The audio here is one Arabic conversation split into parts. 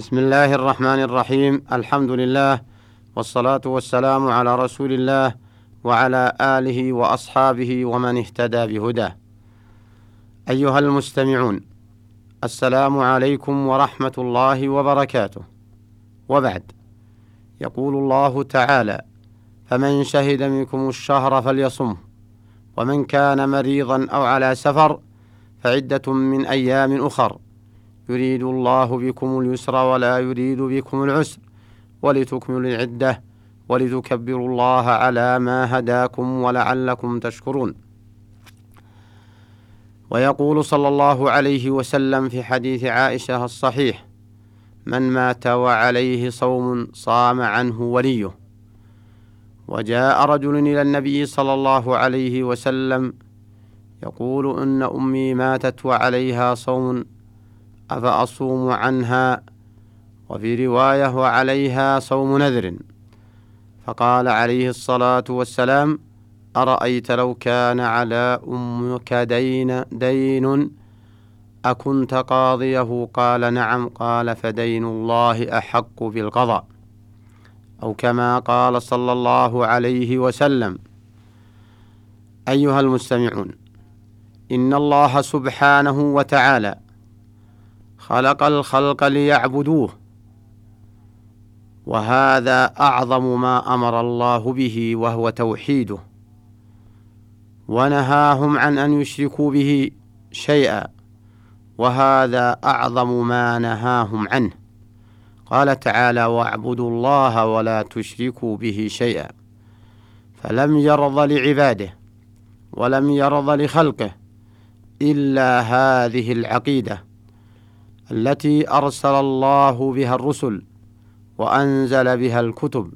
بسم الله الرحمن الرحيم. الحمد لله والصلاة والسلام على رسول الله وعلى آله وأصحابه ومن اهتدى بهداه. أيها المستمعون السلام عليكم ورحمة الله وبركاته. وبعد يقول الله تعالى فمن شهد منكم الشهر فليصمه ومن كان مريضا أو على سفر فعدة من أيام أخر. يريد الله بكم اليسر ولا يريد بكم العسر ولتكملوا العدة ولتكبروا الله على ما هداكم ولعلكم تشكرون. ويقول صلى الله عليه وسلم في حديث عائشة الصحيح من مات وعليه صوم صام عنه وليه. وجاء رجل إلى النبي صلى الله عليه وسلم يقول إن أمي ماتت وعليها صوم أفأصوم عنها؟ وفي رواية وعليها صوم نذر. فقال عليه الصلاة والسلام أرأيت لو كان على أمك دين دين؟ أكنت قاضيه؟ قال نعم قال فدين الله أحق بالقضاء. أو كما قال صلى الله عليه وسلم أيها المستمعون إن الله سبحانه وتعالى خلق الخلق ليعبدوه. وهذا أعظم ما أمر الله به وهو توحيده. ونهاهم عن أن يشركوا به شيئا. وهذا أعظم ما نهاهم عنه. قال تعالى واعبدوا الله ولا تشركوا به شيئا. فلم يرض لعباده ولم يرض لخلقه إلا هذه العقيدة. التي أرسل الله بها الرسل وأنزل بها الكتب.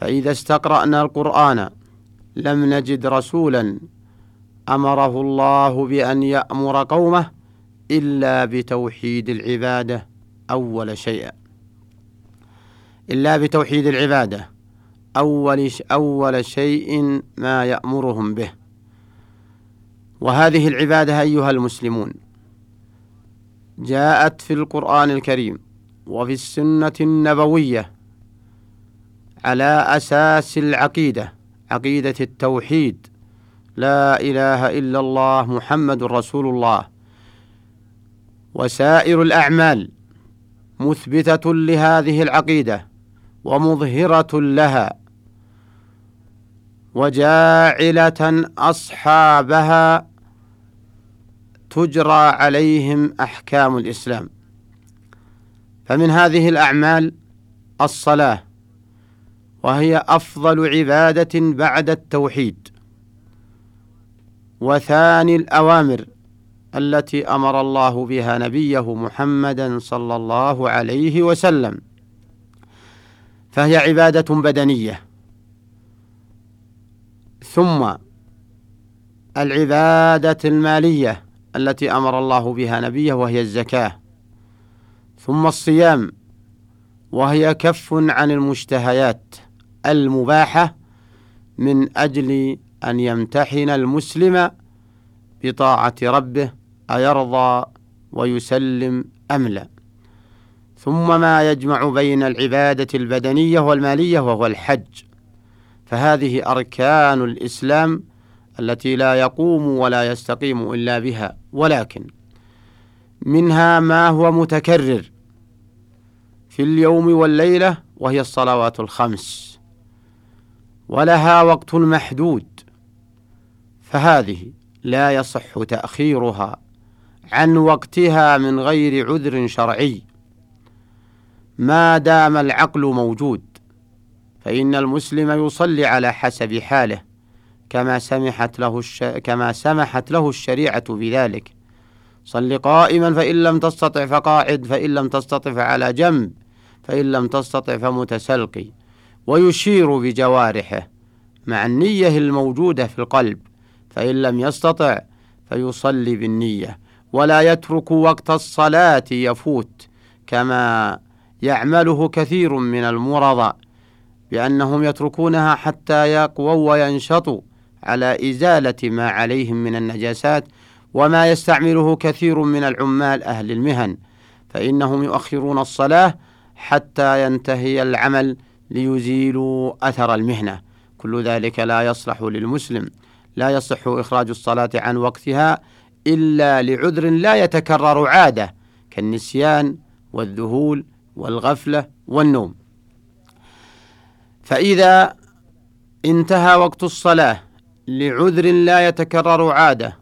فإذا استقرأنا القرآن لم نجد رسولا أمره الله بأن يأمر قومه إلا بتوحيد العبادة أول شيء. إلا بتوحيد العبادة أول أول شيء ما يأمرهم به. وهذه العبادة أيها المسلمون جاءت في القرآن الكريم وفي السنة النبوية على أساس العقيدة عقيدة التوحيد. لا إله إلا الله محمد رسول الله. وسائر الأعمال مثبتة لهذه العقيدة ومظهرة لها. وجاعلة أصحابها تجرى عليهم أحكام الإسلام. فمن هذه الأعمال الصلاة وهي أفضل عبادة بعد التوحيد. وثاني الأوامر التي أمر الله بها نبيه محمدا صلى الله عليه وسلم فهي عبادة بدنية. ثم العبادة المالية. التي أمر الله بها نبيه وهي الزكاة. ثم الصيام وهي كف عن المشتهيات المباحة من أجل أن يمتحن المسلم بطاعة ربه أيرضى ويسلم أم لا. ثم ما يجمع بين العبادة البدنية والمالية وهو الحج. فهذه أركان الإسلام التي لا يقوم ولا يستقيم إلا بها ولكن منها ما هو متكرر في اليوم والليلة وهي الصلوات الخمس. ولها وقت محدود فهذه لا يصح تأخيرها عن وقتها من غير عذر شرعي. ما دام العقل موجود فإن المسلم يصلي على حسب حاله. كما سمحت له الش... كما سمحت له الشريعة بذلك. صل قائما فإن لم تستطع فقاعد فإن لم تستطع فعلى جنب فإن لم تستطع فمتسلقي. ويشير بجوارحه مع النية الموجودة في القلب. فإن لم يستطع فيصلي بالنية. ولا يترك وقت الصلاة يفوت كما يعمله كثير من المرضى بأنهم يتركونها حتى يقووا وينشطوا. على إزالة ما عليهم من النجاسات وما يستعمله كثير من العمال أهل المهن فإنهم يؤخرون الصلاة حتى ينتهي العمل ليزيلوا أثر المهنة. كل ذلك لا يصلح للمسلم لا يصح إخراج الصلاة عن وقتها إلا لعذر لا يتكرر عادة كالنسيان والذهول والغفلة والنوم. فإذا انتهى وقت الصلاة لعذر لا يتكرر عادة.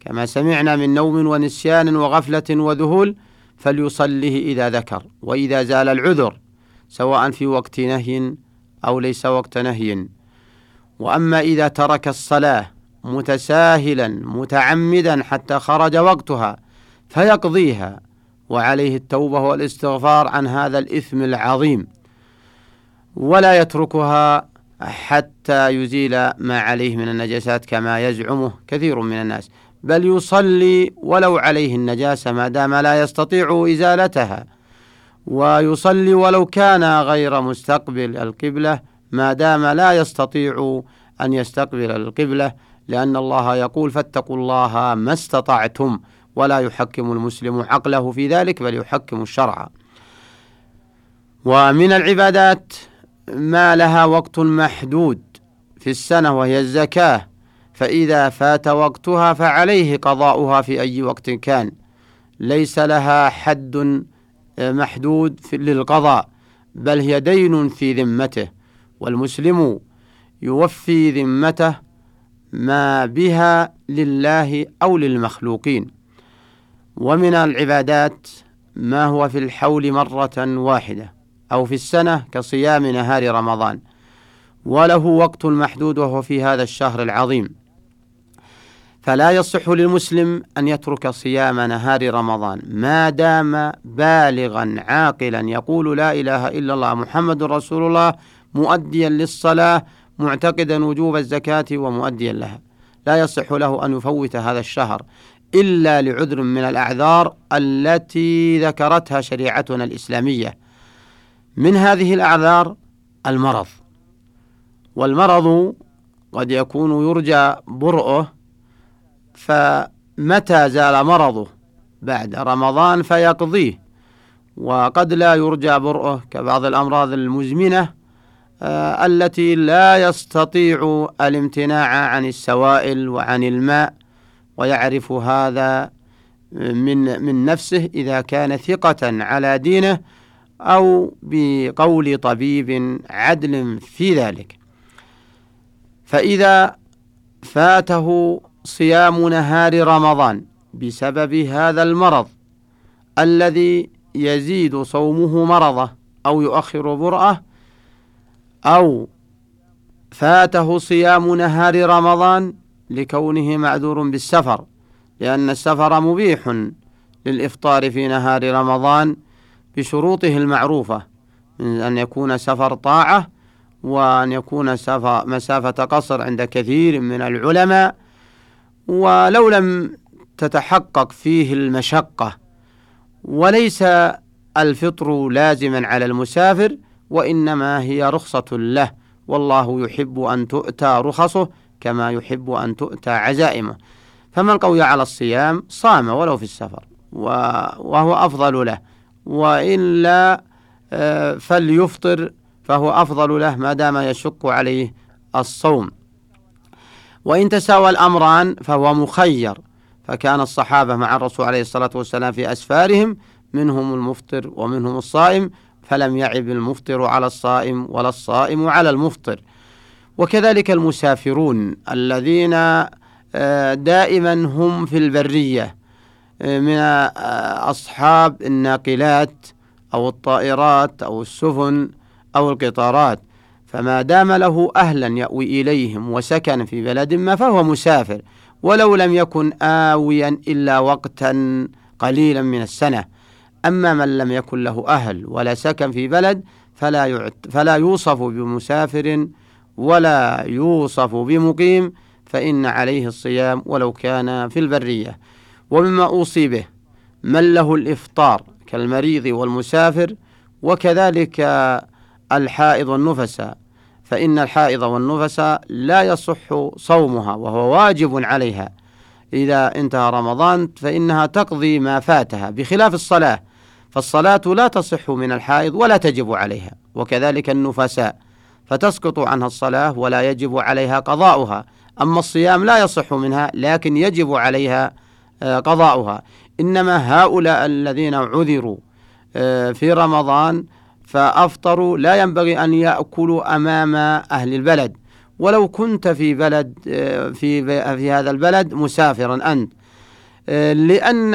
كما سمعنا من نوم ونسيان وغفلة وذهول فليصليه إذا ذكر وإذا زال العذر سواء في وقت نهي أو ليس وقت نهي. وأما إذا ترك الصلاة متساهلا متعمدا حتى خرج وقتها فيقضيها وعليه التوبة والاستغفار عن هذا الإثم العظيم. ولا يتركها حتى يزيل ما عليه من النجاسات كما يزعمه كثير من الناس. بل يصلي ولو عليه النجاسة ما دام لا يستطيع إزالتها. ويصلي ولو كان غير مستقبل القبلة ما دام لا يستطيع أن يستقبل القبلة. لأن الله يقول فاتقوا الله ما استطعتم ولا يحكم المسلم عقله في ذلك بل يحكم الشرع. ومن العبادات ما لها وقت محدود في السنة وهي الزكاة فإذا فات وقتها فعليه قضاؤها في أي وقت كان. ليس لها حد محدود للقضاء بل هي دين في ذمته والمسلم يوفي ذمته ما بها لله أو للمخلوقين. ومن العبادات ما هو في الحول مرة واحدة. أو في السنة كصيام نهار رمضان. وله وقت محدود وهو في هذا الشهر العظيم. فلا يصح للمسلم أن يترك صيام نهار رمضان. ما دام بالغا عاقلا يقول لا إله إلا الله محمد رسول الله مؤديا للصلاة معتقدا وجوب الزكاة ومؤديا لها. لا يصح له أن يفوت هذا الشهر إلا لعذر من الأعذار التي ذكرتها شريعتنا الإسلامية. من هذه الأعذار المرض. والمرض قد يكون يرجى برؤه فمتى زال مرضه؟ بعد رمضان فيقضيه. وقد لا يرجى برؤه كبعض الأمراض المزمنة آه التي لا يستطيع الامتناع عن السوائل وعن الماء ويعرف هذا من من نفسه إذا كان ثقة على دينه أو بقول طبيب عدل في ذلك. فإذا فاته صيام نهار رمضان بسبب هذا المرض الذي يزيد صومه مرضه أو يؤخر برأه أو فاته صيام نهار رمضان لكونه معذور بالسفر لأن السفر مبيح للإفطار في نهار رمضان بشروطه المعروفة من أن يكون سفر طاعة وأن يكون سفر مسافة قصر عند كثير من العلماء. ولو لم تتحقق فيه المشقة وليس الفطر لازما على المسافر وإنما هي رخصة له. والله يحب أن تؤتى رخصه كما يحب أن تؤتى عزائمه. فمن قوي على الصيام؟ صام ولو في السفر وهو أفضل له. وإلا آه، فليفطر فهو أفضل له ما دام يشق عليه الصوم. وإن تساوى الأمران فهو مخير. فكان الصحابة مع الرسول عليه الصلاة والسلام في أسفارهم منهم المفطر ومنهم الصائم فلم يعب المفطر على الصائم ولا الصائم على المفطر. وكذلك المسافرون الذين آه، دائما هم في البرية. آه، من أصحاب الناقلات أو الطائرات أو السفن أو القطارات. فما دام له أهلا يأوي إليهم وسكن في بلد ما فهو مسافر ولو لم يكن آويا إلا وقتا قليلا من السنة. أما من لم يكن له أهل ولا سكن في بلد فلا, يعت فلا يوصف بمسافر ولا يوصف بمقيم فإن عليه الصيام ولو كان في البرية. ومما أوصي به من له الإفطار كالمريض والمسافر وكذلك الحائض والنفساء فإن الحائض والنفساء لا يصح صومها وهو واجب عليها. إذا انتهى رمضان فإنها تقضي ما فاتها بخلاف الصلاة. فالصلاة لا تصح من الحائض ولا تجب عليها وكذلك النفساء فتسقط عنها الصلاة ولا يجب عليها قضاؤها. أما الصيام لا يصح منها لكن يجب عليها قضاؤها. إنما هؤلاء الذين عذروا آه، في رمضان فأفطروا لا ينبغي أن يأكلوا أمام أهل البلد. ولو كنت في بلد آه، في في هذا البلد مسافرا أنت. لأن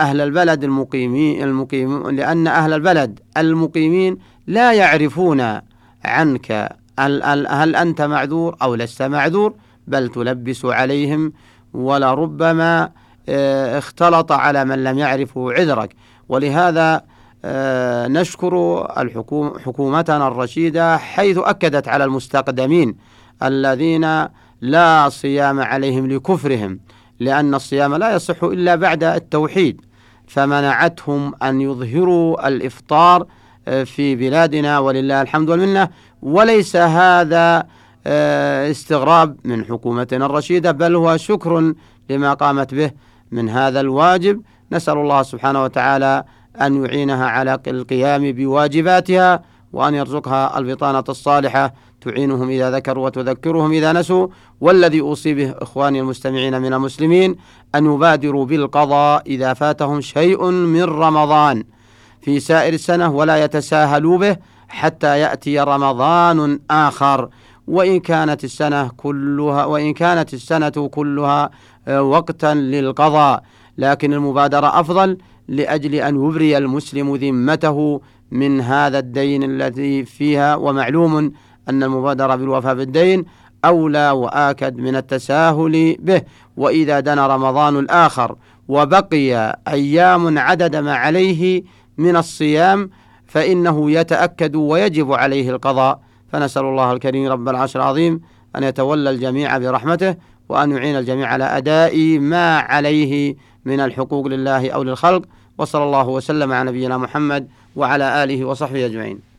أهل البلد المقيمين المقيم لأن أهل البلد المقيمين لا يعرفون عنك هل أنت معذور أو لست معذور بل تلبس عليهم ولربما آه، اختلط على من لم يعرفوا عذرك. ولهذا آه، نشكر الحكومة حكومتنا الرشيدة حيث أكدت على المستقدمين الذين لا صيام عليهم لكفرهم لأن الصيام لا يصح إلا بعد التوحيد. فمنعتهم أن يظهروا الإفطار آه، في بلادنا ولله الحمد والمنة. وليس هذا آه، استغراب من حكومتنا الرشيدة بل هو شكر لما قامت به من هذا الواجب. نسأل الله سبحانه وتعالى أن يعينها على القيام بواجباتها وأن يرزقها البطانة الصالحة تعينهم إذا ذكروا وتذكرهم إذا نسوا. والذي أوصي به إخواني المستمعين من المسلمين أن يبادروا بالقضاء إذا فاتهم شيء من رمضان في سائر السنة ولا يتساهلوا به حتى يأتي رمضان آخر. وإن كانت السنة كلها وإن كانت السنة كلها آه، وقتا للقضاء. لكن المبادرة أفضل لأجل أن يبري المسلم ذمته من هذا الدين الذي فيها. ومعلوم أن المبادرة بالوفاء بالدين أولى وآكد من التساهل به. وإذا دنا رمضان الآخر وبقي أيام عدد ما عليه من الصيام فإنه يتأكد ويجب عليه القضاء. فنسأل الله الكريم رب العرش العظيم أن يتولى الجميع برحمته وأن يعين الجميع على أداء ما عليه من الحقوق لله أو للخلق وصلى الله وسلم على نبينا محمد وعلى آله وصحبه أجمعين.